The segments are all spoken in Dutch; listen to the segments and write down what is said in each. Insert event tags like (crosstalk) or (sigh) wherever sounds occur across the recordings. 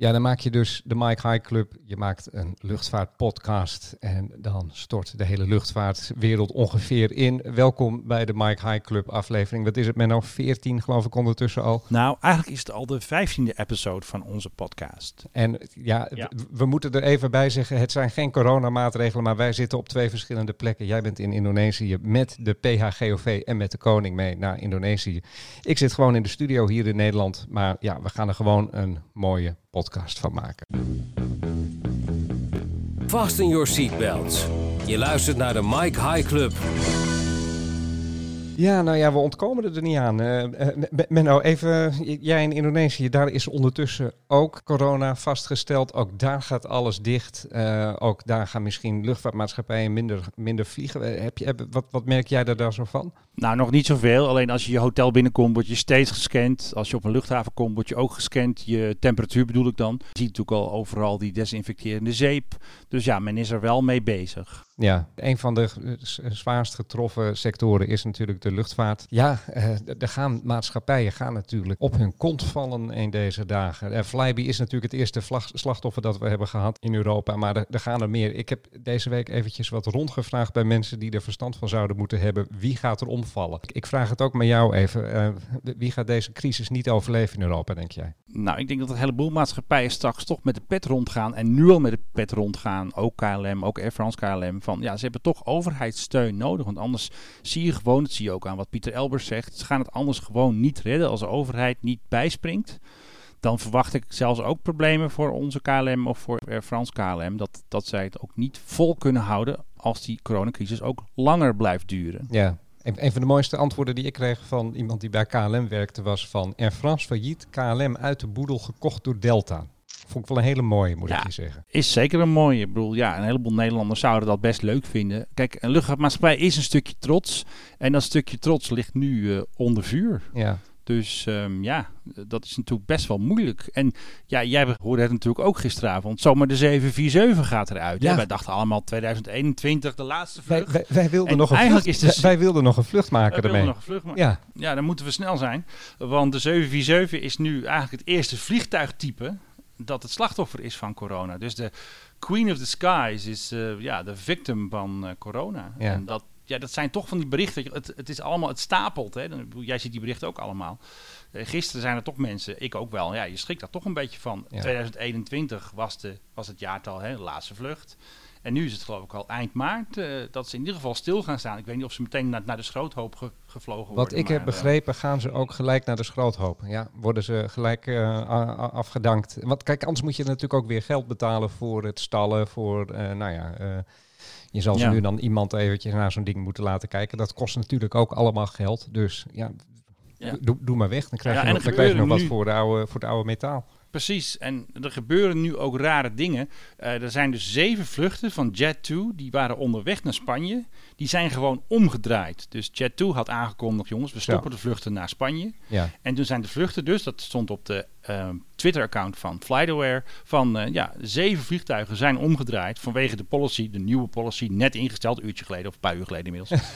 Ja, dan maak je dus de Mike High Club. Je maakt een luchtvaartpodcast. En dan stort de hele luchtvaartwereld ongeveer in. Welkom bij de Mike High Club aflevering. Wat is het, nou 14 geloof ik ondertussen al. Nou, eigenlijk is het al de 15e episode van onze podcast. En ja, Ja. we moeten er even bij zeggen. Het zijn geen coronamaatregelen, maar wij zitten op twee verschillende plekken. Jij bent in Indonesië met de PHGOV en met de koning mee naar Indonesië. Ik zit gewoon in de studio hier in Nederland. Maar ja, we gaan er gewoon een mooie podcast van maken. Fasten your seatbelts. Je luistert naar de Mike High Club. Ja, nou ja, we ontkomen er niet aan. M- Menno, even, jij in Indonesië, daar is ondertussen ook corona vastgesteld. Ook daar gaat alles dicht. Eh, ook daar gaan misschien luchtvaartmaatschappijen minder, minder vliegen. Heb je, wat, wat merk jij daar, daar zo van? Nou, nog niet zoveel. Alleen als je je hotel binnenkomt, word je steeds gescand. Als je op een luchthaven komt, word je ook gescand. Je temperatuur bedoel ik dan. Je ziet natuurlijk al overal die desinfecterende zeep. Dus ja, men is er wel mee bezig. Ja, een van de zwaarst getroffen sectoren is natuurlijk de luchtvaart. Ja, eh, d- er gaan maatschappijen gaan natuurlijk op hun kont vallen in deze dagen. Eh, Flybe is natuurlijk het eerste slachtoffer dat we hebben gehad in Europa, maar er, gaan er meer. Ik heb deze week eventjes wat rondgevraagd bij mensen die er verstand van zouden moeten hebben. Wie gaat er omvallen? Ik, vraag het ook met jou even. eh, wie gaat deze crisis niet overleven in Europa, denk jij? Nou, ik denk dat een heleboel maatschappijen straks toch met de pet rondgaan. En nu al met de pet rondgaan. Ook KLM, ook Air France KLM. Van ja, ze hebben toch overheidssteun nodig. Want anders zie je gewoon, dat zie je ook aan wat Pieter Elbers zegt. Ze gaan het anders gewoon niet redden als de overheid niet bijspringt. Dan verwacht ik zelfs ook problemen voor onze KLM of voor Air France KLM. Dat, dat zij het ook niet vol kunnen houden als die coronacrisis ook langer blijft duren. Ja. Een, een van de mooiste antwoorden die ik kreeg van iemand die bij KLM werkte was van Air France failliet, KLM uit de boedel gekocht door Delta. Vond ik wel een hele mooie, moet Ja. ik je zeggen. Is zeker een mooie. Ik bedoel, ja, een heleboel Nederlanders zouden dat best leuk vinden. Kijk, een luchtvaartmaatschappij is een stukje trots. En dat stukje trots ligt nu eh, onder vuur. Ja. Dus ehm, ja, dat is natuurlijk best wel moeilijk. En ja, jij hoorde het natuurlijk ook gisteravond. Zomaar de 747 gaat eruit. Ja. hè? Wij dachten allemaal 2021, de laatste vlucht. wij, wij wilden En nog een vlucht, is de- wij, wilden nog een vlucht maken ermee. nog een vlucht, maar Ja, ja, dan moeten we snel zijn. Want de 747 is nu eigenlijk het eerste vliegtuigtype dat het slachtoffer is van corona. Dus de Queen of the Skies is eh, ja, de victim van eh, corona. Ja. En dat, ja, dat zijn toch van die berichten. Het, het is allemaal, het stapelt. Hè. Jij ziet die berichten ook allemaal. Eh, gisteren zijn er toch mensen, ik ook wel, ja, je schrikt daar toch een beetje van. Ja. 2021 was, de, was het jaartal, hè, de laatste vlucht. En nu is het geloof ik al eind maart dat ze in ieder geval stil gaan staan. Ik weet niet of ze meteen naar, naar de schroothoop ge- gevlogen wat worden. ik heb eh, begrepen gaan ze ook gelijk naar de schroothoop. Ja, worden ze gelijk eh, afgedankt. Want kijk, anders moet je natuurlijk ook weer geld betalen voor het stallen, voor, eh, nou ja... je zal ze Ja. nu dan iemand eventjes naar zo'n ding moeten laten kijken. Dat kost natuurlijk ook allemaal geld. Dus ja, Ja. Doe, doe maar weg. Dan krijg je nog, dan krijg je nog wat voor, de oude, voor het oude metaal. Precies, en er gebeuren nu ook rare dingen. Eh, er zijn dus zeven vluchten van Jet2, die waren onderweg naar Spanje. Die zijn gewoon omgedraaid. Dus Jet2 had aangekondigd, jongens, we stoppen de vluchten naar Spanje. Ja. En toen zijn de vluchten dus, dat stond op de ehm, Twitter-account van FlightAware, van eh, ja, zeven vliegtuigen zijn omgedraaid vanwege de policy, de nieuwe policy, net ingesteld, een uurtje geleden of een paar uur geleden inmiddels. (laughs)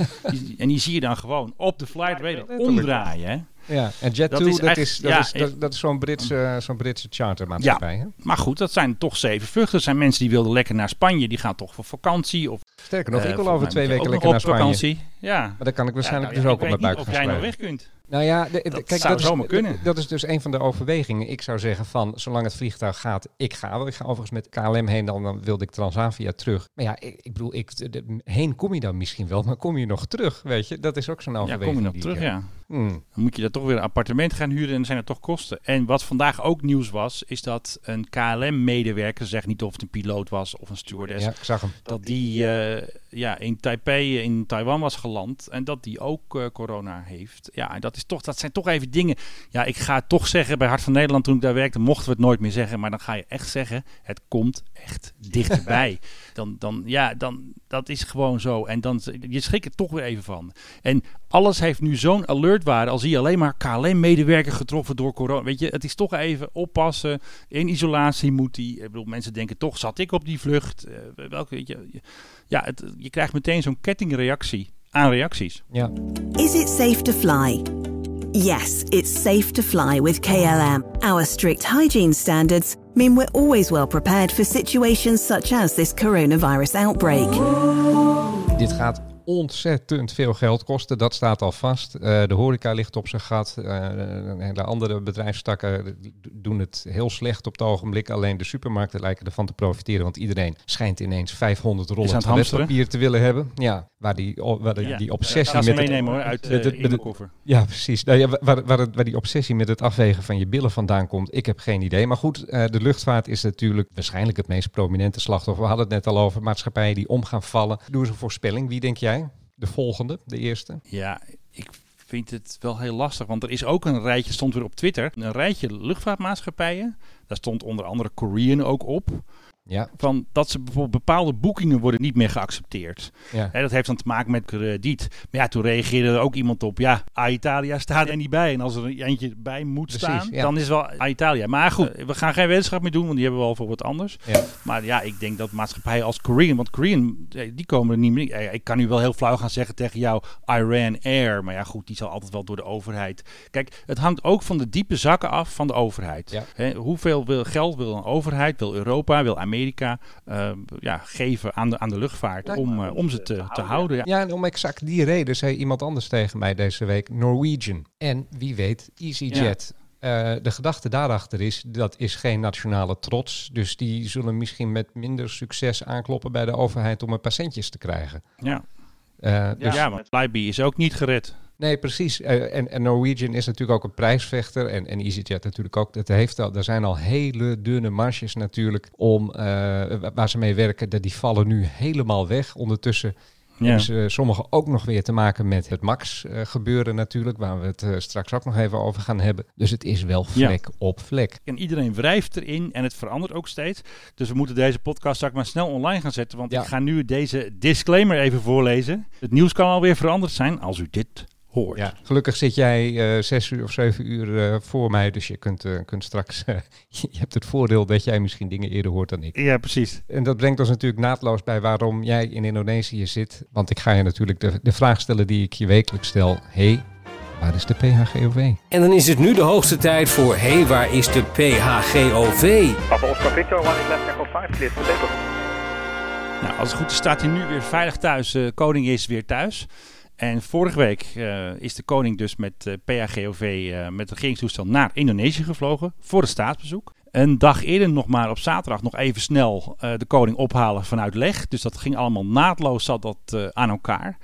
En die zie je dan gewoon op de Flight Radar omdraaien, hè. Ja, en Jet2, dat Dat is, dat is, dat ja, is, dat, ik- dat is zo'n Britse, zo'n Britse chartermaatschappij. Hè? Maar goed, dat zijn toch zeven vluchten. Er zijn mensen die wilden lekker naar Spanje, die gaan toch voor vakantie. Of, Sterker nog, eh, ik wil volgens over twee weken lekker naar Spanje. vakantie. Ja. Maar dan kan ik waarschijnlijk Ja, nou dus ja, ook op mijn buik gaan of jij nog weg kunt. Nou ja, de- de- Dat kijk, zou dat is, kunnen. Dat is dus een van de overwegingen. Ik zou zeggen van, zolang het vliegtuig gaat, ik ga wel. Ik ga overigens met KLM heen, dan, dan wilde ik Transavia terug. Maar ja, ik, ik bedoel, ik, de- de- heen kom je dan misschien wel, maar kom je nog terug, weet je? Dat is ook zo'n Ja, overweging. kom je nog terug, ja. Hmm. Dan moet je daar toch weer een appartement gaan huren en dan zijn er toch kosten. En wat vandaag ook nieuws was, is dat een KLM-medewerker, zeg niet of het een piloot was of een stewardess, Ja, ik zag hem. dat die eh, ja, in Taipei in Taiwan was geland en dat die ook eh, corona heeft. Ja, en dat, is toch, dat zijn toch even dingen. Ja, ik ga het toch zeggen, bij Hart van Nederland toen ik daar werkte, mochten we het nooit meer zeggen. Maar dan ga je echt zeggen, het komt echt dichterbij. (laughs) dan, dan, ja, dan, dat is gewoon zo. En dan, je schrikt er toch weer even van. En alles heeft nu zo'n alertwaarde. Al zie je alleen maar KLM-medewerker getroffen door corona. Weet je, het is toch even oppassen. In isolatie moet die. Ik bedoel, mensen denken toch, zat ik op die vlucht? Eh, welke, weet je, ja, het, je krijgt meteen zo'n kettingreactie aan reacties. Ja. Is it safe to fly? Yes, it's safe to fly with KLM. Our strict hygiene standards mean we're always well prepared for situations such as this coronavirus outbreak. Dit gaat ontzettend veel geld kosten. Dat staat al vast. Uh, de horeca ligt op zijn gat. Uh, de andere bedrijfstakken doen het heel slecht op het ogenblik. Alleen de supermarkten lijken ervan te profiteren. Want iedereen schijnt ineens 500 rollen toiletpapier te willen hebben. Ja, waar die, waar die, ja. die obsessie ja, met... meenemen hoor, uit de, de koffer. Ja, precies. Nou, ja, waar, waar, waar, die obsessie met het afwegen van je billen vandaan komt, ik heb geen idee. Maar goed, de luchtvaart is natuurlijk waarschijnlijk het meest prominente slachtoffer. We hadden het net al over maatschappijen die om gaan vallen. Doe eens een voorspelling. Wie denk jij? De volgende, de eerste? Ja, ik vind het wel heel lastig. Want er is ook een rijtje, stond weer op Twitter, een rijtje luchtvaartmaatschappijen. Daar stond onder andere Korean ook op. Ja. Van dat ze bijvoorbeeld bepaalde boekingen worden niet meer geaccepteerd. Ja. Dat heeft dan te maken met krediet. Maar ja, toen reageerde er ook iemand op. Ja, Aitalia staat er niet bij. En als er een eentje bij moet Precies, staan, ja. dan is het wel Aitalia. Maar goed, we gaan geen wetenschap meer doen, want die hebben we al voor wat anders. Ja. Maar ja, ik denk dat maatschappijen als Korean, want Korean, die komen er niet meer. Ik kan nu wel heel flauw gaan zeggen tegen jou Iran Air. Maar ja, goed, die zal altijd wel door de overheid. Kijk, het hangt ook van de diepe zakken af van de overheid. Hoeveel wil, geld wil een overheid, wil Europa, wil Amerika eh, ja, geven aan de, aan de luchtvaart Ja, om, eh, om ze te, te houden? Ja. En om exact die reden zei iemand anders tegen mij deze week Norwegian. En wie weet, EasyJet. Eh, de gedachte daarachter is, dat is geen nationale trots. Dus die zullen misschien met minder succes aankloppen bij de overheid om er patiëntjes te krijgen. Ja. Eh, dus, ja, maar Flybe is ook niet gered. Nee, precies. Eh, en, en Norwegian is natuurlijk ook een prijsvechter. En, en EasyJet natuurlijk ook. Dat heeft al, er zijn al hele dunne marges natuurlijk om, eh, waar ze mee werken. Dat die vallen nu helemaal weg. Ondertussen Ja. hebben ze sommigen ook nog weer te maken met het Max eh, gebeuren natuurlijk. Waar we het straks ook nog even over gaan hebben. Dus het is wel Ja. vlek op vlek. En iedereen wrijft erin en het verandert ook steeds. Dus we moeten deze podcast straks maar snel online gaan zetten. Want Ja. ik ga nu deze disclaimer even voorlezen. Het nieuws kan alweer veranderd zijn als u dit hoort. Ja, gelukkig zit jij eh, zes uur of zeven uur eh, voor mij. Dus je kunt, eh, kunt straks... eh, (laughs) je hebt het voordeel dat jij misschien dingen eerder hoort dan ik. Ja, precies. En dat brengt ons natuurlijk naadloos bij waarom jij in Indonesië zit. Want ik ga je natuurlijk de, de vraag stellen die ik je wekelijks stel. hey, waar is de PHGOV? En dan is het nu de hoogste tijd voor Hé, hey, waar is de PHGOV? Papa Oscar Victor, one is left echo 5, clear for takeoff. Nou, als het goed is staat hij nu weer veilig thuis. Koning is weer thuis. En vorige week eh, is de koning dus met eh PHGOV eh, met het regeringstoestel naar Indonesië gevlogen voor een staatsbezoek. Een dag eerder nog maar op zaterdag nog even snel de koning ophalen vanuit Leg. Dus dat ging allemaal naadloos zat dat aan elkaar.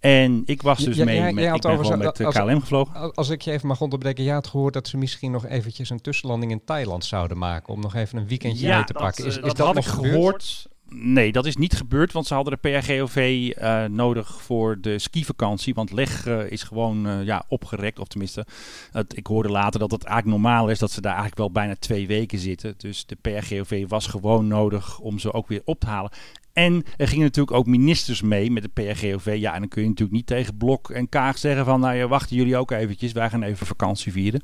En ik was dus Ja, mee met, ik ben gewoon met als- KLM gevlogen. Al- Als ik je even mag onderbreken. Je had gehoord dat ze misschien nog eventjes een tussenlanding in Thailand zouden maken. Om nog even een weekendje mee te pakken. Is, is dat, had nog ik gebeurd? gehoord. Nee, dat is niet gebeurd, want ze hadden de PRGOV eh, nodig voor de skivakantie. Want leg eh, is gewoon eh, ja, opgerekt, of tenminste, het, ik hoorde later dat het eigenlijk normaal is dat ze daar eigenlijk wel bijna twee weken zitten. Dus de PRGOV was gewoon nodig om ze ook weer op te halen. En er gingen natuurlijk ook ministers mee met de PRGOV. Ja, en dan kun je natuurlijk niet tegen Blok en Kaag zeggen van... nou ja, wachten jullie ook eventjes, wij gaan even vakantie vieren.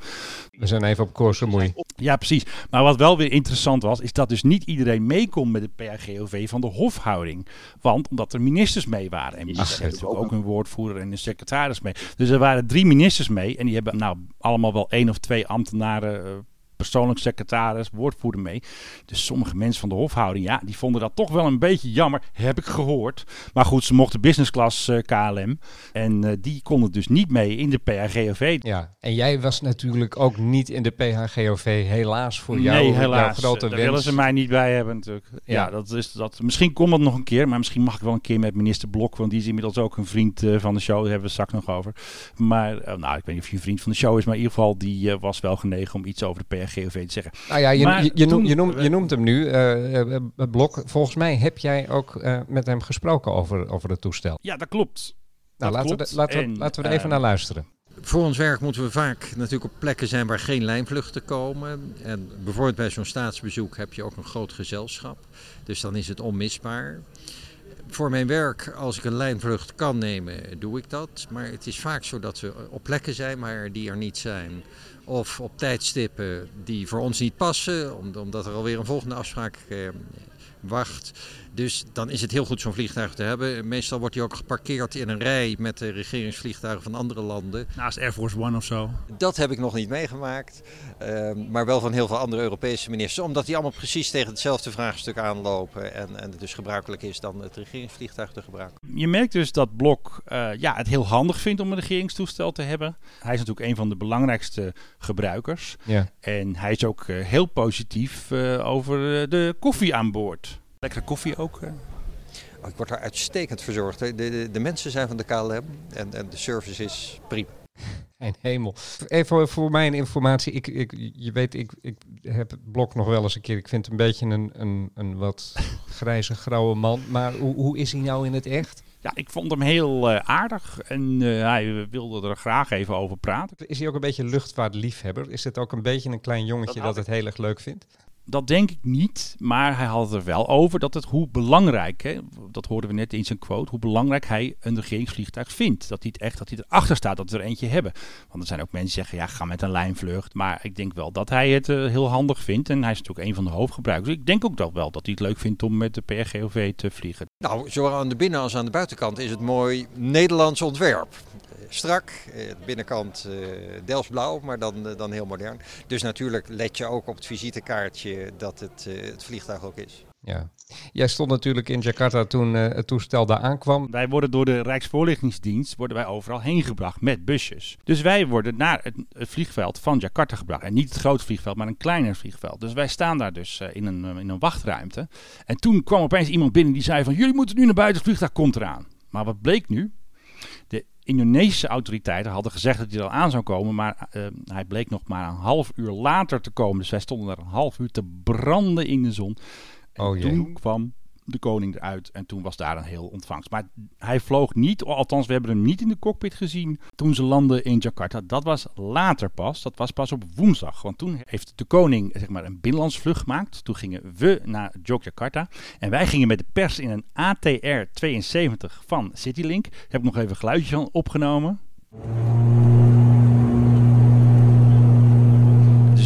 We zijn even op koers moei. Ja, precies. Maar wat wel weer interessant was, is dat dus niet iedereen meekomt met de PRGOV van de hofhouding. Want omdat er ministers mee waren. En ministers hebben natuurlijk ook een woordvoerder en een secretaris mee. Dus er waren drie ministers mee. En die hebben nou allemaal wel één of twee ambtenaren. Persoonlijk secretaris, woordvoerder mee. Dus sommige mensen van de hofhouding, ja, die vonden dat toch wel een beetje jammer, heb ik gehoord. Maar goed, ze mochten business class eh, KLM. En eh, die konden dus niet mee in de PRGOV. Ja, en jij was natuurlijk ook niet in de PHGOV. Helaas voor jou. nee, jouw helaas. grote Daar wens. willen ze mij niet bij hebben natuurlijk. Ja, Ja. dat is dat. Misschien komt dat nog een keer, maar misschien mag ik wel een keer met minister Blok, want die is inmiddels ook een vriend eh, van de show. Daar hebben we straks nog over. Maar, nou, ik weet niet of je een vriend van de show is, maar in ieder geval, die was wel genegen om iets over de Te zeggen. Nou ja, je, Maar je, je, noemt, toen- je, noemt, je noemt hem nu, eh, eh, het Blok. Volgens mij heb jij ook eh, met hem gesproken over, over het toestel. Ja, dat klopt. Nou, Dat laten, we, klopt. laten, we, En, laten we er even eh, naar luisteren. Voor ons werk moeten we vaak natuurlijk op plekken zijn waar geen lijnvluchten komen. En bijvoorbeeld bij zo'n staatsbezoek heb je ook een groot gezelschap. Dus dan is het onmisbaar. Voor mijn werk, als ik een lijnvlucht kan nemen, doe ik dat. Maar het is vaak zo dat we op plekken zijn, maar die er niet zijn. Of op tijdstippen die voor ons niet passen, om- omdat er alweer een volgende afspraak eh, wacht. Dus dan is het heel goed zo'n vliegtuig te hebben. Meestal wordt hij ook geparkeerd in een rij met de regeringsvliegtuigen van andere landen. Naast Air Force One of zo. Dat heb ik nog niet meegemaakt. Ehm, maar wel van heel veel andere Europese ministers. Omdat die allemaal precies tegen hetzelfde vraagstuk aanlopen. En, en het dus gebruikelijk is dan het regeringsvliegtuig te gebruiken. Je merkt dus dat Blok eh, ja, het heel handig vindt om een regeringstoestel te hebben. Hij is natuurlijk een van de belangrijkste gebruikers. Ja. En hij is ook eh, heel positief eh, over de koffie aan boord. Lekkere koffie ook. eh. Oh, ik word daar uitstekend verzorgd. De, de, de mensen zijn van de KLM en, en de service is prima. Mijn hemel. Even voor mijn informatie. Ik, ik, je weet, ik, ik heb het blok nog wel eens een keer. Ik vind het een beetje een, een, een wat (laughs) grijze, grauwe man. Maar hoe, hoe is hij nou in het echt? Ja, ik vond hem heel eh, aardig en eh, hij wilde er graag even over praten. Is hij ook een beetje luchtvaartliefhebber? Is het ook een beetje een klein jongetje Dat dat, het heel erg leuk vindt? Dat denk ik niet, maar hij had het er wel over dat het hoe belangrijk, hè, dat hoorden we net in zijn quote, hoe belangrijk hij een regeringsvliegtuig vindt. Dat hij echt, dat hij erachter staat dat we er eentje hebben. Want er zijn ook mensen die zeggen, ja, ga met een lijnvlucht. Maar ik denk wel dat hij het eh, heel handig vindt en hij is natuurlijk een van de hoofdgebruikers. Ik denk ook dat wel dat hij het leuk vindt om met de PRGOV te vliegen. Nou, zowel aan de binnen- als aan de buitenkant is het mooi Nederlands ontwerp. Strak, eh, de binnenkant eh Delftsblauw, maar dan, eh, dan heel modern. Dus natuurlijk let je ook op het visitekaartje dat het, eh, het vliegtuig ook is. Ja. Jij stond natuurlijk in Jakarta toen eh, het toestel daar aankwam. Wij worden door de Rijksvoorlichtingsdienst worden wij overal heen gebracht met busjes. Dus wij worden naar het, het vliegveld van Jakarta gebracht. En niet het grote vliegveld, maar een kleiner vliegveld. Dus wij staan daar dus eh, in, een, in een wachtruimte. En toen kwam opeens iemand binnen die zei van... jullie moeten nu naar buiten, het vliegtuig komt eraan. Maar wat bleek nu? Indonesische autoriteiten hadden gezegd dat hij er al aan zou komen, maar eh, hij bleek nog maar een half uur later te komen. Dus wij stonden daar een half uur te branden in de zon. En Oh toen kwam de koning eruit en toen was daar een heel ontvangst. Maar hij vloog niet, althans we hebben hem niet in de cockpit gezien toen ze landden in Jakarta. Dat was later pas, dat was pas op woensdag. Want toen heeft de koning zeg maar, een binnenlandsvlucht gemaakt. Toen gingen we naar Yogyakarta en wij gingen met de pers in een ATR 72 van Citylink. Heb ik nog even een geluidje van opgenomen.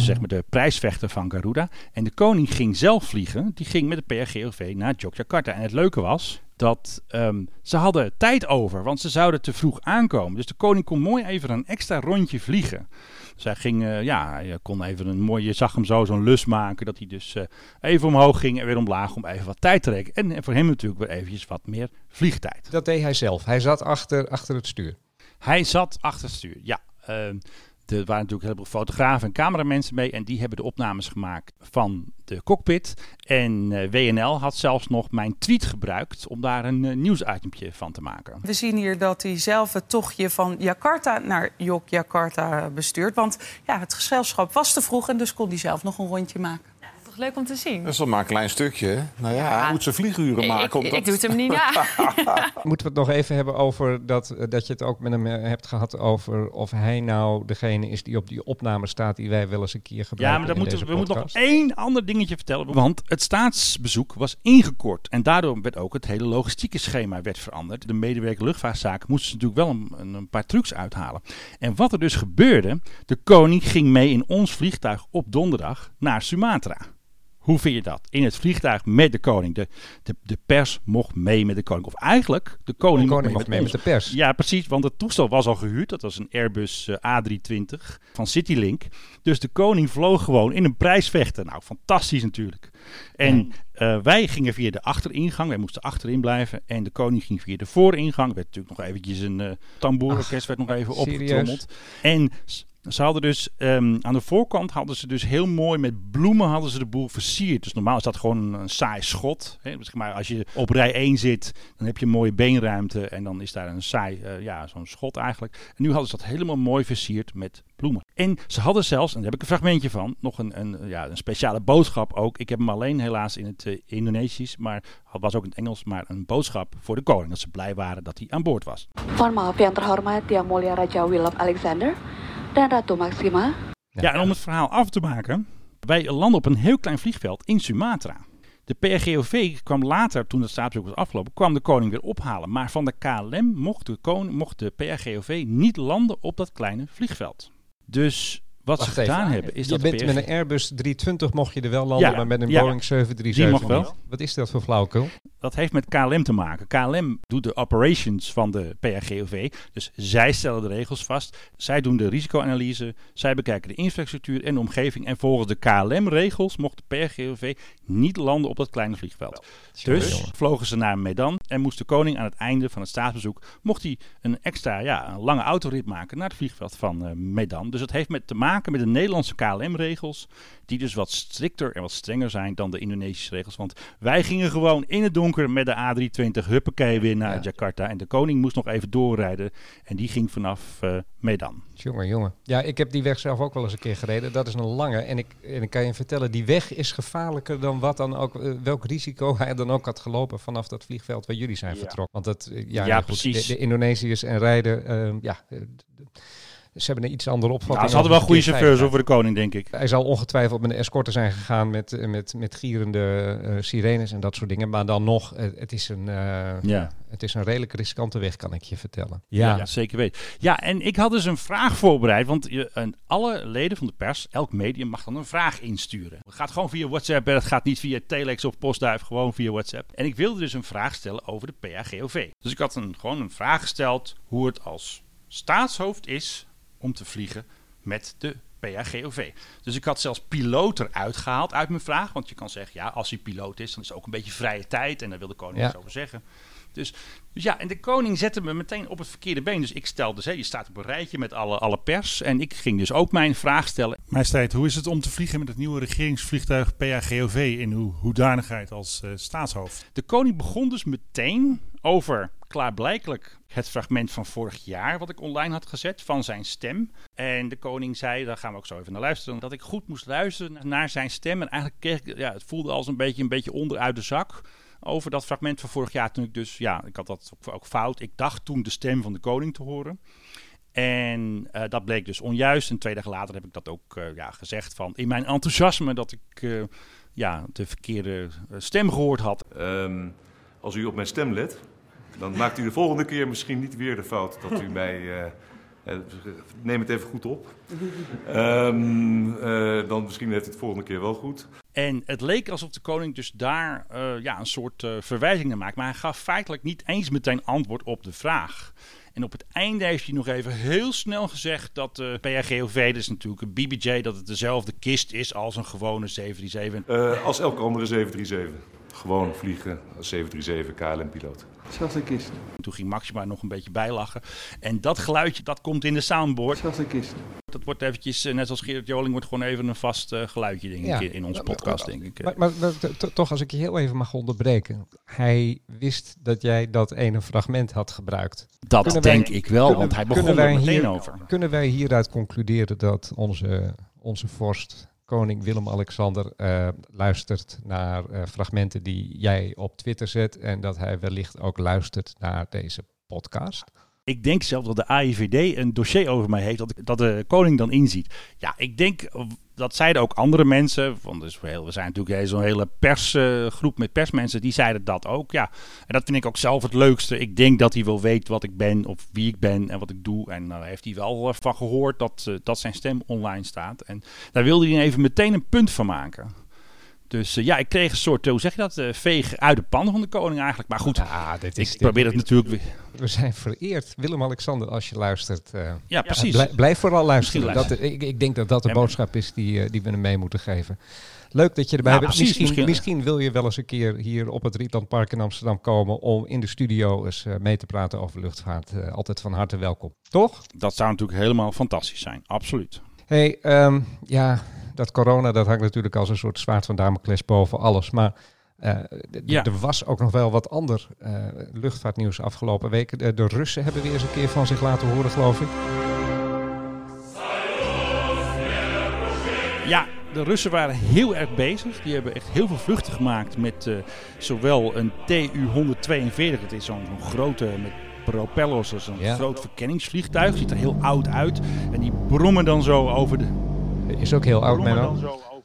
Zeg maar de prijsvechter van Garuda. En de koning ging zelf vliegen. Die ging met de PRGOV naar Yogyakarta. En het leuke was dat ehm, ze hadden tijd over, want ze zouden te vroeg aankomen. Dus de koning kon mooi even een extra rondje vliegen. Dus hij ging, eh, ja, hij kon even een mooie, je zag hem zo zo'n lus maken, dat hij dus eh, even omhoog ging en weer omlaag om even wat tijd te rekken. En, en voor hem natuurlijk weer eventjes wat meer vliegtijd. Dat deed hij zelf. Hij zat achter, achter het stuur. Hij zat achter het stuur, ja. Ehm, er waren natuurlijk een heleboel fotografen en cameramensen mee. En die hebben de opnames gemaakt van de cockpit. En eh, WNL had zelfs nog mijn tweet gebruikt om daar een uh, nieuwsitempje van te maken. We zien hier dat hij zelf het tochtje van Jakarta naar Yogyakarta bestuurt. Want ja, het gezelschap was te vroeg en dus kon hij zelf nog een rondje maken. Toch leuk om te zien. Dat is toch maar een klein stukje. hè? Nou ja, Ja. hij moet zijn vlieguren Ik, maken. ik, om dat- ik doe het hem niet na. (laughs) (laughs) Moeten we het nog even hebben over dat, eh, dat je het ook met hem eh, hebt gehad over of hij nou degene is die op die opname staat die wij wel eens een keer gebruiken. Ja, maar dan in moeten, we moeten nog één ander dingetje vertellen. Want het staatsbezoek was ingekort. En daardoor werd ook het hele logistieke schema werd veranderd. De medewerker luchtvaartzaken moesten ze natuurlijk wel een, een paar trucs uithalen. En wat er dus gebeurde, de koning ging mee in ons vliegtuig op donderdag naar Sumatra. Hoe vind je dat? In het vliegtuig met de koning. De, de, de pers mocht mee met de koning. Of eigenlijk, de koning, De koning mocht mee met de pers. Ja, precies, want het toestel was al gehuurd. Dat was een Airbus eh, A320 van Citylink. Dus de koning vloog gewoon in een prijsvechter. Nou, fantastisch natuurlijk. En eh, wij gingen via de achteringang. Wij moesten achterin blijven. En de koning ging via de vooringang. Er werd natuurlijk nog eventjes een tamboerorkest werd nog even opgetrommeld. En ze hadden dus ehm, aan de voorkant hadden ze dus heel mooi met bloemen hadden ze de boel versierd. Dus normaal is dat gewoon een, saai schot. Hè. Zeg maar, als je op rij 1 zit, dan heb je een mooie beenruimte en dan is daar een saai, eh, ja, zo'n schot eigenlijk. En nu hadden ze dat helemaal mooi versierd met bloemen. En ze hadden zelfs, en daar heb ik een fragmentje van, nog een, een, ja, een speciale boodschap ook. Ik heb hem alleen helaas in het eh, Indonesisch, maar het was ook in het Engels, maar een boodschap voor de koning. Dat ze blij waren dat hij aan boord was. Mohon maaf terhormat Yang Mulia Raja Willem Alexander Ja, en om het verhaal af te maken. Wij landen op een heel klein vliegveld in Sumatra. De PRGOV kwam later, toen het staatsbezoek was afgelopen, kwam de koning weer ophalen. Maar van de KLM mocht de, koning, mocht de PRGOV niet landen op dat kleine vliegveld. Dus Wat Wacht ze even. gedaan hebben, is je dat bent met een Airbus 320 mocht je er wel landen, Ja, maar met een ja. Boeing 737 Die mag wel. niet. Wat is dat voor flauwekul? Dat heeft met KLM te maken. KLM doet de operations van de PRGOV. Dus zij stellen de regels vast. Zij doen de risicoanalyse. Zij bekijken de infrastructuur en de omgeving. En volgens de KLM-regels mocht de PRGOV niet landen op dat kleine vliegveld. Dus vlogen ze naar Medan en moest de koning aan het einde van het staatsbezoek... mocht hij een extra ja, een lange autorit maken naar het vliegveld van eh, Medan. Dus het heeft met te maken met de Nederlandse KLM-regels... die dus wat strikter en wat strenger zijn dan de Indonesische regels. Want wij gingen gewoon in het donker met de A320 huppakee weer naar Ja. Jakarta. En de koning moest nog even doorrijden. En die ging vanaf eh, Medan. Jongen, jongen. Ja, ik heb die weg zelf ook wel eens een keer gereden. Dat is een lange. En ik, en ik kan je vertellen, die weg is gevaarlijker dan wat dan ook, eh, welk risico (laughs) hij dan ook had gelopen vanaf dat vliegveld waar jullie zijn Ja. vertrokken. Want dat, eh, ja, Ja, goed, precies. De, de Indonesiërs en rijden, eh, ja, ze hebben een iets andere opvatting. Nou, ze hadden wel goede chauffeurs over de koning, denk ik. Hij zal ongetwijfeld met een escorte zijn gegaan met, eh, met, met gierende eh, sirenes en dat soort dingen. Maar dan nog, eh, het, is een, eh, Ja. het is een redelijk riskante weg, kan ik je vertellen. Ja, zeker weten. Ja, en ik had dus een vraag voorbereid. Want je, en alle leden van de pers, elk medium, mag dan een vraag insturen. Het gaat gewoon via WhatsApp. en Het gaat niet via Telex of Postduif, gewoon via WhatsApp. En ik wilde dus een vraag stellen over de PAGOV. Dus ik had een, gewoon een vraag gesteld hoe het als staatshoofd is om te vliegen met de PAGOV. Dus ik had zelfs piloot eruit gehaald uit mijn vraag. Want je kan zeggen, ja, als hij piloot is, dan is het ook een beetje vrije tijd. En daar wil de koning Ja. iets over zeggen. Dus, dus ja, en de koning zette me meteen op het verkeerde been. Dus ik stelde, dus, hè, je staat op een rijtje met alle, alle pers. En ik ging dus ook mijn vraag stellen. Majesteit, hoe is het om te vliegen met het nieuwe regeringsvliegtuig PAGOV in uw hoedanigheid als eh, staatshoofd? De koning begon dus meteen over klaarblijkelijk het fragment van vorig jaar wat ik online had gezet van zijn stem. En de koning zei, daar gaan we ook zo even naar luisteren, dat ik goed moest luisteren naar zijn stem. En eigenlijk kreeg ik, ja, het voelde als een beetje, een beetje onderuit de zak over dat fragment van vorig jaar. Toen ik dus, ja, ik had dat ook, ook fout. Ik dacht toen de stem van de koning te horen. En eh, dat bleek dus onjuist. En twee dagen later heb ik dat ook eh, ja, gezegd van in mijn enthousiasme dat ik eh, ja, de verkeerde stem gehoord had. Ehm, als u op mijn stem let, dan maakt u de volgende keer misschien niet weer de fout dat u (laughs) mij. Eh, neem het even goed op. (laughs) Ehm, eh, dan misschien heeft het de volgende keer wel goed. En het leek alsof de koning dus daar eh, ja, een soort eh, verwijzing naar maakt. Maar hij gaf feitelijk niet eens meteen antwoord op de vraag. En op het einde heeft hij nog even heel snel gezegd dat de PRGOV, dat is natuurlijk een BBJ, dat het dezelfde kist is als een gewone 737. Eh, als elke andere 737. Gewoon vliegen als 737 KLM-piloot. Zelfde kist. Toen ging Maxima nog een beetje bijlachen. En dat geluidje, dat komt in de soundboard. Zelfde kist. Dat wordt eventjes, eh, net als Gerard Joling, wordt gewoon even een vast eh, geluidje denk ik, Ja. in- in onze podcast, denk ik. Maar, maar, maar to- toch, als ik je heel even mag onderbreken. Hij wist dat jij dat ene fragment had gebruikt. Dat Kunnen denk ik wel, want hij begon er meteen hier- over. Kunnen wij hieruit concluderen dat onze, onze vorst, koning Willem-Alexander, eh, luistert naar eh, fragmenten die jij op Twitter zet en dat hij wellicht ook luistert naar deze podcast? Ik denk zelf dat de AIVD een dossier over mij heeft dat, de koning dan inziet. Ja, ik denk, eh, dat zeiden ook andere mensen. Want dus we zijn natuurlijk zo'n hele persgroep met persmensen, die zeiden dat ook. Ja, en dat vind ik ook zelf het leukste. Ik denk dat hij wel weet wat ik ben of wie ik ben en wat ik doe. En daar heeft hij wel eh, van gehoord dat, eh, dat zijn stem online staat. En daar wilde hij even meteen een punt van maken. Dus eh, ja, ik kreeg een soort, hoe zeg je dat, eh, veeg uit de pan van de koning eigenlijk. Maar goed, dit ik probeer het natuurlijk weer... We zijn vereerd. Willem-Alexander, als je luistert. eh, Ja, precies. blij- blijf vooral luisteren. Dat, ik, ik denk dat dat de Ja, boodschap is die, die we hem mee moeten geven. Leuk dat je erbij Ja, bent. precies, misschien, misschien... misschien- wil je wel eens een keer hier op het Rietlandpark in Amsterdam komen om in de studio eens eh, mee te praten over luchtvaart. Eh, altijd van harte welkom. Toch? Dat zou natuurlijk helemaal fantastisch zijn, absoluut. hey, ehm, ja, dat corona dat hangt natuurlijk als een soort zwaard van Damocles boven alles. Maar eh, Ja. er was ook nog wel wat ander eh, luchtvaartnieuws afgelopen weken. De, de Russen hebben weer eens een keer van zich laten horen, geloof ik. Ja, de Russen waren heel erg bezig. Die hebben echt heel veel vluchten gemaakt met eh, zowel een TU-142, dat is zo'n zo'n grote met propellers, dat is een Ja. groot verkenningsvliegtuig. Ziet er heel oud uit. En die brommen dan zo over de... Is ook heel oud, Menno.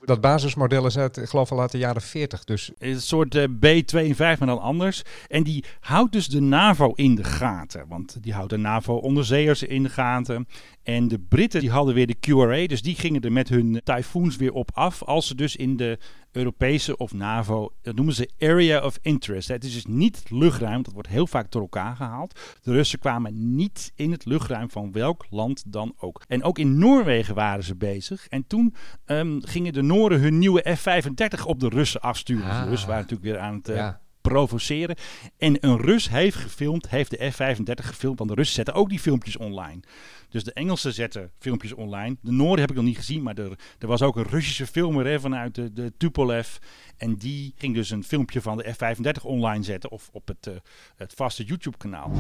Dat basismodel is uit, ik geloof al uit de jaren 40. Dus Een soort eh, B-52, maar dan anders. En die houdt dus de NAVO in de gaten. Want die houdt de NAVO-onderzeeërs in de gaten. En de Britten die hadden weer de QRA, dus die gingen er met hun typhoons weer op af. Als ze dus in de Europese of NAVO, dat noemen ze Area of Interest. Het is dus niet luchtruim, dat wordt heel vaak door elkaar gehaald. De Russen kwamen niet in het luchtruim van welk land dan ook. En ook in Noorwegen waren ze bezig. En toen um, gingen de Nooren hun nieuwe F-35 op de Russen afsturen. Ah, de Russen waren natuurlijk weer aan het... Uh, ja provoceren. En een Rus heeft gefilmd, heeft de F-35 gefilmd, want de Russen zetten ook die filmpjes online. Dus de Engelsen zetten filmpjes online. De Noorden heb ik nog niet gezien, maar er, er was ook een Russische filmer hè, vanuit de, de Tupolev. En die ging dus een filmpje van de F-35 online zetten of op het, uh, het vaste YouTube-kanaal.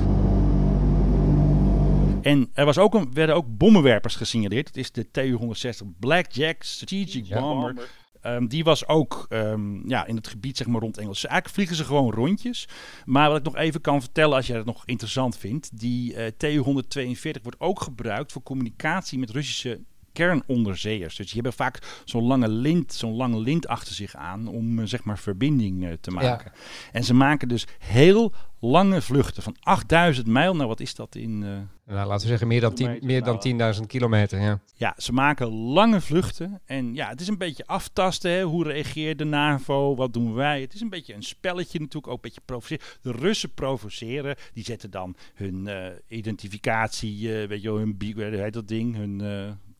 En er was ook een, werden ook bommenwerpers gesignaleerd. Het is de Tu-160 Blackjack Strategic Bomber. Um, die was ook um, ja, in het gebied zeg maar, rond Engels. Dus eigenlijk vliegen ze gewoon rondjes. Maar wat ik nog even kan vertellen, als jij het nog interessant vindt. Die uh, Tu-142 wordt ook gebruikt voor communicatie met Russische kernonderzeeërs. Dus die hebben vaak zo'n lange lint, zo'n lange lint achter zich aan om uh, zeg maar verbinding uh, te maken. Ja. En ze maken dus heel lange vluchten van 8000 mijl. Nou, wat is dat in... Uh, nou, laten we zeggen meer dan, tien, meer dan 10.000 kilometer, ja. Ja, ze maken lange vluchten. En ja, het is een beetje aftasten. Hè? Hoe reageert de NAVO? Wat doen wij? Het is een beetje een spelletje natuurlijk. Ook een beetje provoceren. De Russen provoceren. Die zetten dan hun uh, identificatie, uh, weet je wel, hun, dat ding? Hun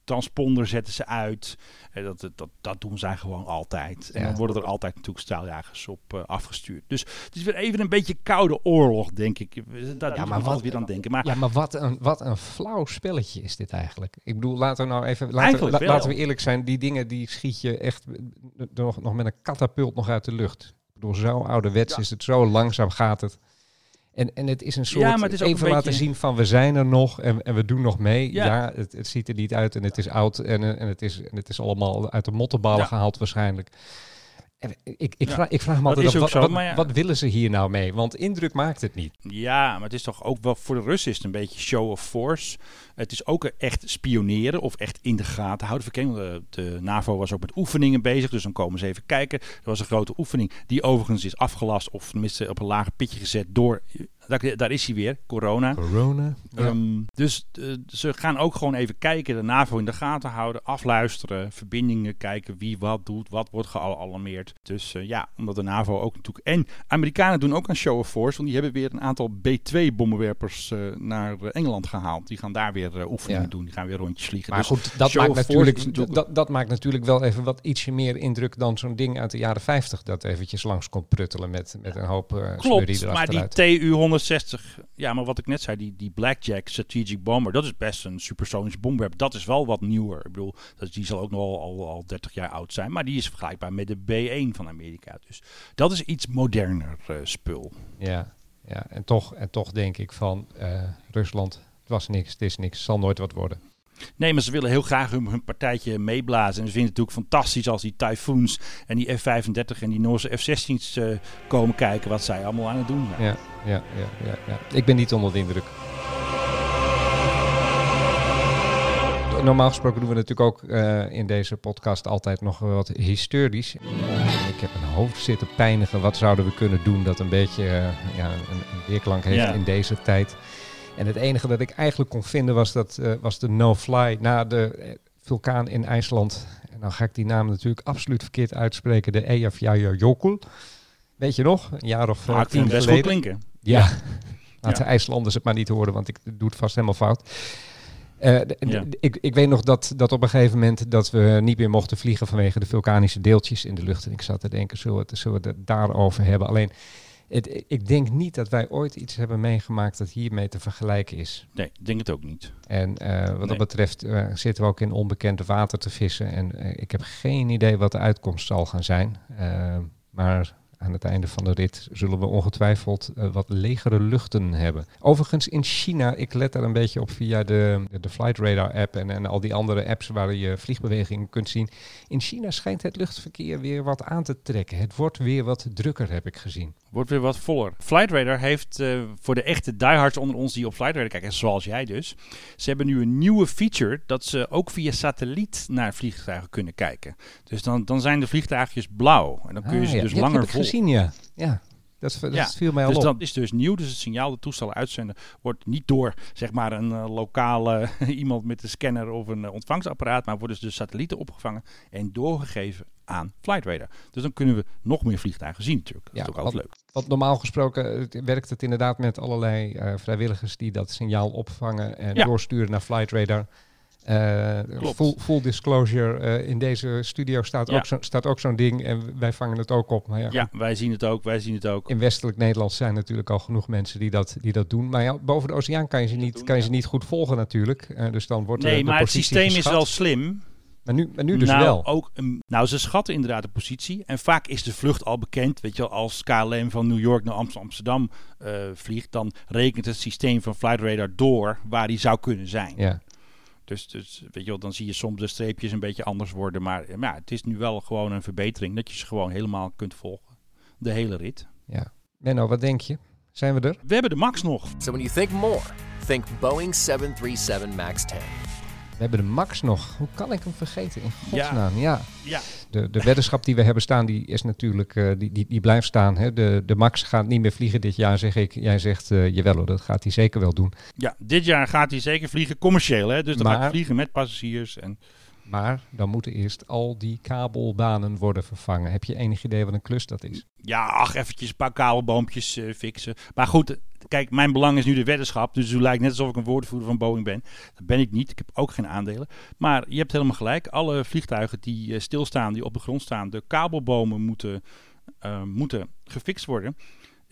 transponder zetten ze uit. Uh, dat, dat, dat doen zij gewoon altijd. En ja. dan worden er altijd natuurlijk straaljagers op uh, afgestuurd. Dus het is weer even een beetje koude oorlog, denk ik. Daar ja, maar wat weer aan denken. Maar, ja, maar wat een, wat een flauw spelletje is dit eigenlijk. Ik bedoel, laten we nou even laten, la, laten we eerlijk zijn. Die dingen die schiet je echt nog, nog met een katapult nog uit de lucht. Door zo ouderwets ja. is het, zo langzaam gaat het. En, en het is een soort ja, maar het is even laten zien van we zijn er nog en, en we doen nog mee. Ja, ja het, het, ziet er niet uit en het is oud en, en, het, is, en het is allemaal uit de mottenballen ja. gehaald waarschijnlijk. Ik, ik, vraag, ik vraag me altijd af, wat, zo, wat, wat, willen ze hier nou mee? Want indruk maakt het niet. Ja, maar het is toch ook wel voor de Russen is het een beetje show of force. Het is ook echt spioneren of echt in de gaten houden. De, de NAVO was ook met oefeningen bezig, dus dan komen ze even kijken. Er was een grote oefening die overigens is afgelast of tenminste op een lager pitje gezet door daar, daar, is hij weer, corona. Corona. Um, dus uh, ze gaan ook gewoon even kijken, de NAVO in de gaten houden, afluisteren, verbindingen kijken, wie wat doet, wat wordt gealarmeerd. Dus uh, ja, omdat de NAVO ook natuurlijk. En Amerikanen doen ook aan show of force, want die hebben weer een aantal B-2-bommenwerpers uh, naar Engeland gehaald. Die gaan daar weer oefeningen ja. doen, die gaan weer rondjes vliegen. Maar dus goed, dat maakt, natuurlijk, dat, dat maakt natuurlijk wel even wat ietsje meer indruk dan zo'n ding uit de jaren 50 dat eventjes langs komt pruttelen met, met een hoop uh, Klopt, maar die TU 160, ja, maar wat ik net zei, die, die Blackjack Strategic Bomber, dat is best een supersonisch bomwerp. Dat is wel wat nieuwer. Ik bedoel, die zal ook nog al, al, al 30 jaar oud zijn, maar die is vergelijkbaar met de B1 van Amerika. Dus dat is iets moderner uh, spul. Ja, ja en, toch, en toch denk ik van uh, Rusland, het was niks, het is niks, zal nooit wat worden. Nee, maar ze willen heel graag hun, hun partijtje meeblazen. En ze vinden het natuurlijk fantastisch als die Typhoons en die F-35 en die Noorse F-16's uh, komen kijken wat zij allemaal aan het doen zijn. Ja, ja, ja, ja, ja. Ik ben niet onder de indruk. Normaal gesproken doen we natuurlijk ook uh, in deze podcast altijd nog wat historisch. Ik heb een hoofd zitten pijnigen. Wat zouden we kunnen doen dat een beetje uh, ja, een, een weerklank heeft ja. in deze tijd? En het enige dat ik eigenlijk kon vinden was, dat, uh, was de no-fly na de vulkaan in IJsland. En dan ga ik die naam natuurlijk absoluut verkeerd uitspreken. De Eyjafjallajökull. Weet je nog? Een jaar of uh, ah, tien best geleden. klinken. Ja. ja. (laughs) Laat ja. de IJslanders het maar niet horen, want ik doe het vast helemaal fout. Uh, ja. ik, ik weet nog dat, dat op een gegeven moment dat we niet meer mochten vliegen vanwege de vulkanische deeltjes in de lucht. En ik zat te denken, zullen we het, zullen we het daarover hebben? Alleen, het, ik denk niet dat wij ooit iets hebben meegemaakt dat hiermee te vergelijken is. Nee, ik denk het ook niet. En uh, wat nee. dat betreft uh, zitten we ook in onbekend water te vissen. En uh, ik heb geen idee wat de uitkomst zal gaan zijn. maar aan het einde van de rit zullen we ongetwijfeld uh, wat legere luchten hebben. Overigens in China, ik let daar een beetje op via de, de Flight Radar app en, en al die andere apps waar je vliegbewegingen kunt zien. In China schijnt het luchtverkeer weer wat aan te trekken. Het wordt weer wat drukker, heb ik gezien. Wordt weer wat voller. Flight Radar heeft uh, voor de echte diehards onder ons die op Flight Radar kijken, zoals jij dus, ze hebben nu een nieuwe feature dat ze ook via satelliet naar vliegtuigen kunnen kijken. Dus dan, dan zijn de vliegtuigjes blauw en dan kun je ah, ze ja, dus langer volgen. Gezien, ja. ja. Dat, dat Ja, viel mij al dus op. dat is dus nieuw. Dus het signaal dat toestellen uitzenden wordt niet door zeg maar een eh, lokale (laughs) iemand met een scanner of een eh, ontvangsapparaat, maar worden dus de satellieten opgevangen en doorgegeven aan Flight Radar. Dus dan kunnen we nog meer vliegtuigen zien natuurlijk. Dat is ook altijd leuk. Want normaal gesproken eh, werkt het inderdaad met allerlei eh, vrijwilligers die dat signaal opvangen en Ja. doorsturen naar Flight Radar. Klopt. Full, full disclosure, eh, in deze studio staat Ja. ook zo- staat ook zo'n ding en wij vangen het ook op. Maar ja, Ja, wij zien het ook. Wij zien het ook. in westelijk Nederland zijn natuurlijk al genoeg mensen die dat, die dat doen. Maar ja, boven de oceaan kan je ze niet, kan je ze niet goed volgen natuurlijk. Eh, dus dan wordt eh, Nee, de maar het systeem is wel slim. Maar nu, maar nu dus nou, wel. Ook een, nou, ze schatten inderdaad de positie. En vaak is de vlucht al bekend. Weet je als KLM van New York naar Amst- Amsterdam eh, vliegt, dan rekent het systeem van Flight Radar door waar die zou kunnen zijn. Ja. Dus, dus weet je wel, dan zie je soms de streepjes een beetje anders worden. Maar, maar ja, het is nu wel gewoon een verbetering dat je ze gewoon helemaal kunt volgen. De hele rit. Ja. Menno, wat denk je? Zijn we er? We hebben de Max nog. So when you think more, think Boeing 737 MAX 10. We hebben de Max nog. Hoe kan ik hem vergeten? In godsnaam, ja. Ja. De, de weddenschap die we hebben staan, die is natuurlijk, eh, die, die, die blijft staan. Hè. De, de Max gaat niet meer vliegen dit jaar, zeg ik. Jij zegt, eh, jawel hoor, dat gaat hij zeker wel doen. Ja, dit jaar gaat hij zeker vliegen commercieel. Hè? Dus dan gaat hij vliegen met passagiers. En Maar dan moeten eerst al die kabelbanen worden vervangen. Heb je enig idee wat een klus dat is? Ja, ach, eventjes een paar kabelboompjes eh, fixen. Maar goed, kijk, mijn belang is nu de weddenschap. Dus het lijkt net alsof ik een woordvoerder van Boeing ben. Dat ben ik niet. Ik heb ook geen aandelen. Maar je hebt helemaal gelijk. Alle vliegtuigen die eh, stilstaan, die op de grond staan, de kabelbomen moeten, eh, moeten gefixt worden.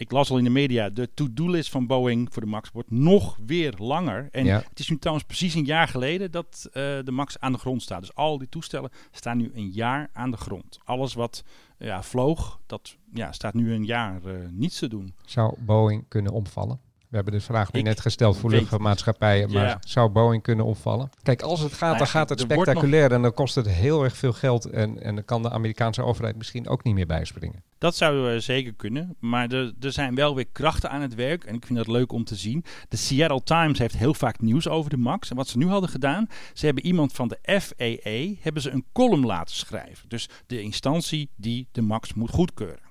Ik las al in de media, de to-do-list van Boeing voor de MAX wordt nog weer langer. En Ja. het is nu trouwens precies een jaar geleden dat eh, de MAX aan de grond staat. Dus al die toestellen staan nu een jaar aan de grond. Alles wat ja, vloog, dat ja, staat nu een jaar eh, niets te doen. Zou Boeing kunnen omvallen? We hebben de vraag nu net gesteld voor luchtvaartmaatschappijen, maar Ja. zou Boeing kunnen omvallen? Kijk, als het gaat, Nou dan gaat het spectaculair en dan kost het heel erg veel geld en, en dan kan de Amerikaanse overheid misschien ook niet meer bijspringen. Dat zou eh, zeker kunnen. Maar er, er zijn wel weer krachten aan het werk. En ik vind dat leuk om te zien. De Seattle Times heeft heel vaak nieuws over de MAX. En wat ze nu hadden gedaan, ze hebben iemand van de FAA hebben ze een column laten schrijven. Dus de instantie die de MAX moet goedkeuren.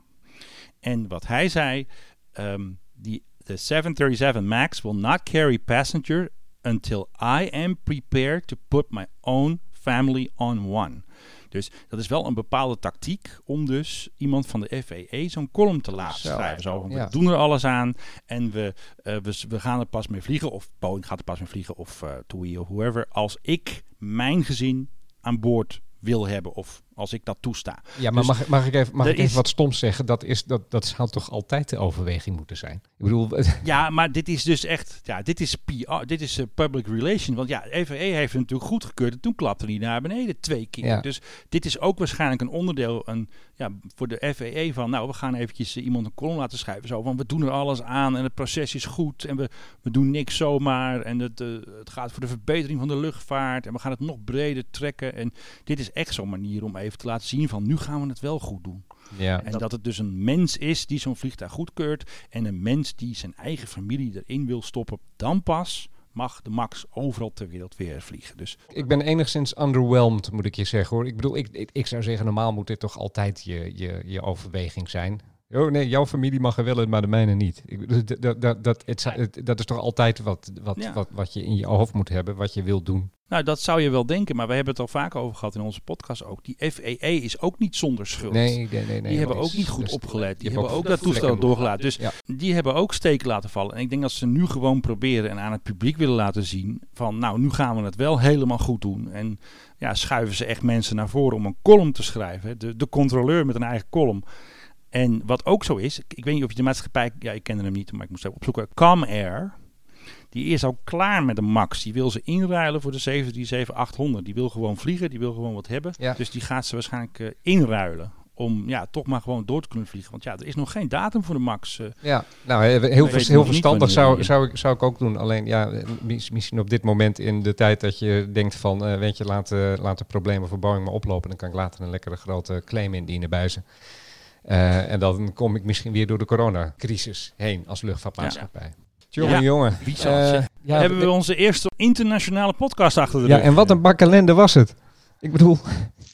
En wat hij zei, ehm, die, the 737 MAX will not carry passenger until I am prepared to put my own family on one. Dus dat is wel een bepaalde tactiek om dus iemand van de FAA zo'n column te laten Zo, schrijven. Zo, ja. We doen er alles aan en we, eh, we, we gaan er pas mee vliegen. Of Boeing gaat er pas mee vliegen of uh, TUI of whoever. Als ik mijn gezin aan boord wil hebben of als ik dat toesta. Ja, maar Dus mag, mag ik even, mag ik even is- wat stoms zeggen? Dat, is, dat, dat zou toch altijd de overweging moeten zijn? Ik bedoel, (laughs) Ja, maar dit is dus echt, ja, dit is PR, dit is eh, public relation. Want ja, de FAA heeft het natuurlijk goedgekeurd en toen klapte hij naar beneden twee keer. Ja. Dus dit is ook waarschijnlijk een onderdeel een, ja, voor de FAA van, nou, we gaan eventjes eh, iemand een kolom laten schrijven. Zo, want we doen er alles aan en het proces is goed en we, we doen niks zomaar. En het, eh, het gaat voor de verbetering van de luchtvaart en we gaan het nog breder trekken. En dit is echt zo'n manier om even te laten zien van, nu gaan we het wel goed doen. Ja. En dat het dus een mens is die zo'n vliegtuig goedkeurt. En een mens die zijn eigen familie erin wil stoppen. Dan pas mag de MAX overal ter wereld weer vliegen. Dus ik ben enigszins underwhelmed, moet ik je zeggen hoor. Ik bedoel, ik, ik, ik zou zeggen, normaal moet dit toch altijd je, je, je overweging zijn. Oh nee, jouw familie mag er wel in, maar de mijne niet. Ik, dat, dat, dat, het, dat is toch altijd wat, wat, Ja. wat, wat je in je hoofd moet hebben, wat je wilt doen. nou, dat zou je wel denken. Maar we hebben het al vaak over gehad in onze podcast ook. Die FAA is ook niet zonder schuld. Nee, nee, nee. nee die hebben ook niet goed is- opgelet. Die hebben ook ook dat toestel doorgelaten. Dus Ja. die hebben ook steken laten vallen. En ik denk dat ze nu gewoon proberen en aan het publiek willen laten zien van nou, nu gaan we het wel helemaal goed doen. En ja, schuiven ze echt mensen naar voren om een column te schrijven. De, de controleur met een eigen column. En wat ook zo is, ik, weet niet of je de maatschappij, ja, ik kende hem niet, maar ik moest even opzoeken. Com Air, die is al klaar met de Max. Die wil ze inruilen voor de 737-800. Die wil gewoon vliegen, die wil gewoon wat hebben. Ja. Dus die gaat ze waarschijnlijk eh, inruilen. Om ja, toch maar gewoon door te kunnen vliegen. Want ja, er is nog geen datum voor de Max. eh. Ja, nou, heel, heel, vers- verstandig zou, zou, ik, zou ik ook doen. Alleen ja, mis- misschien op dit moment in de tijd dat je denkt van, eh, weet je, laat, eh, laat de problemen voor Boeing maar oplopen. Dan kan ik later een lekkere grote claim indienen bij ze. Eh, en dan kom ik misschien weer door de coronacrisis heen als luchtvaartmaatschappij. Jongen, Ja, jongen. Wie zal Eh, ja, Hebben we onze eerste internationale podcast achter de ja, rug. en wat een bak ellende was het. Ik bedoel,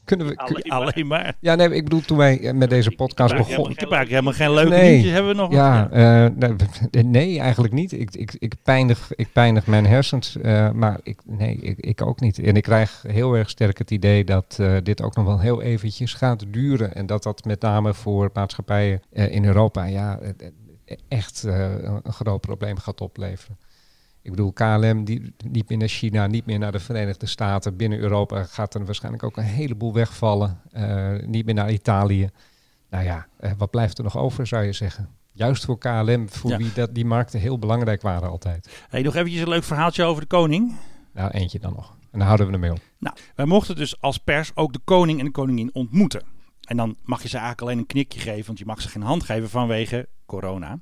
Kunnen we, Alleen, alleen maar. Ja, nee, ik bedoel, toen wij met deze podcast begonnen... ik heb eigenlijk helemaal geen leuke Nee. nieuwtjes. Hebben we nog? Ja, eh, nee, nee, eigenlijk niet. Ik, ik, ik, pijnig, ik pijnig mijn hersens, eh, maar ik, nee, ik, ik ook niet. En ik krijg heel erg sterk het idee dat eh, dit ook nog wel heel eventjes gaat duren. En dat dat met name voor maatschappijen eh, in Europa ja, echt eh, een groot probleem gaat opleveren. Ik bedoel, KLM die, niet meer naar China, niet meer naar de Verenigde Staten. Binnen Europa gaat er waarschijnlijk ook een heleboel wegvallen. Eh, niet meer naar Italië. Nou ja, eh, wat blijft er nog over, zou je zeggen? Juist voor KLM, voor Ja. wie dat, die markten heel belangrijk waren altijd. Hey, nog eventjes een leuk verhaaltje over de koning. Nou, eentje dan nog. En dan houden we ermee op. Nou, wij mochten dus als pers ook de koning en de koningin ontmoeten. En dan mag je ze eigenlijk alleen een knikje geven, want je mag ze geen hand geven vanwege corona.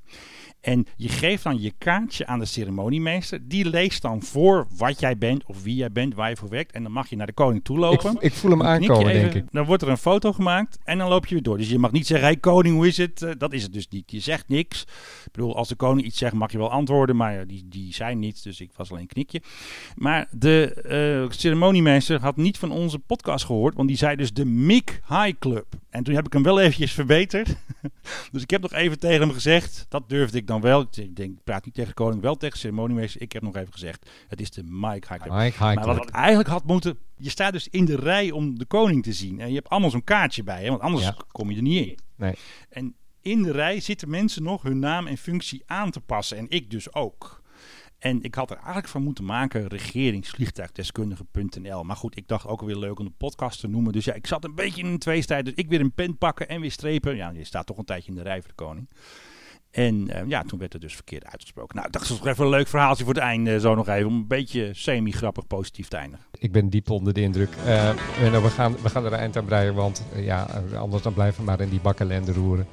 En je geeft dan je kaartje aan de ceremoniemeester. Die leest dan voor wat jij bent of wie jij bent, waar je voor werkt. En dan mag je naar de koning toe lopen. Ik, ik voel hem aankomen, even, denk ik. Dan wordt er een foto gemaakt en dan loop je weer door. Dus je mag niet zeggen, hey koning, hoe is het? Eh, dat is het dus niet. Je zegt niks. Ik bedoel, als de koning iets zegt, mag je wel antwoorden. Maar die, die zei niets, dus ik was alleen een knikje. Maar de eh, ceremoniemeester had niet van onze podcast gehoord. Want die zei dus de Mick High Club. En toen heb ik hem wel eventjes verbeterd. (laughs) dus ik heb nog even tegen hem gezegd. Dat durfde ik dan wel. Ik denk, ik praat niet tegen de koning, wel tegen ceremoniemeester. Ik heb nog even gezegd, het is de Mike High Club. Mike High maar wat ik eigenlijk had moeten... Je staat dus in de rij om de koning te zien. En je hebt allemaal zo'n kaartje bij. Hè? Want anders Ja. kom je er niet in. Nee. En in de rij zitten mensen nog hun naam en functie aan te passen. En ik dus ook. En ik had er eigenlijk van moeten maken regeringsvliegtuigdeskundige.nl. Maar goed, ik dacht ook weer leuk om de podcast te noemen. Dus ja, ik zat een beetje in een tweestrijd. Dus ik weer een pen pakken en weer strepen. Ja, je staat toch een tijdje in de rij voor de koning. En eh, ja, toen werd het dus verkeerd uitgesproken. Nou, ik dacht, dat is toch even een leuk verhaaltje voor het einde. Zo nog even, om een beetje semi-grappig positief te eindigen. Ik ben diep onder de indruk. Eh, Menno, we, gaan, we gaan er een eind aan breien, want eh, ja, eh, anders dan blijven we maar in die bakkelende roeren.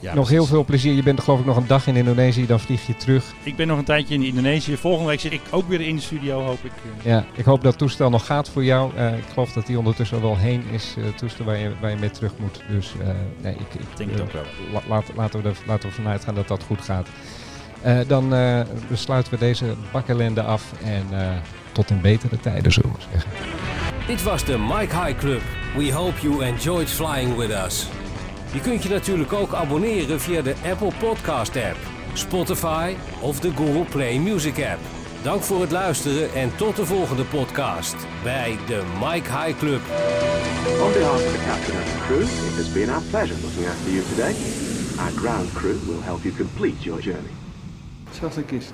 Ja, nog precies. heel veel plezier. Je bent geloof ik nog een dag in Indonesië, dan vlieg je terug. Ik ben nog een tijdje in Indonesië. Volgende week zit ik ook weer in de studio, hoop ik. Ja, ik hoop dat het toestel nog gaat voor jou. Eh, ik geloof dat die ondertussen al wel heen is, eh, het toestel waar je, waar je mee terug moet. Dus eh, nee, ik, ik denk het ook wel. la- laat, laten, we er, laten we vanuit gaan dat dat goed gaat. Eh, dan eh, besluiten we deze bakkelende af en eh, tot in betere tijden, zullen we zeggen. Dit was de Mike High Club. We hope you enjoyed flying with us. Je kunt je natuurlijk ook abonneren via de Apple Podcast app, Spotify of de Google Play Music app. Dank voor het luisteren en tot de volgende podcast bij de Mike High Club. On behalf of the captain and the crew, it has been our pleasure looking after you today. Our ground crew will help you complete your journey. Zelfs een kist.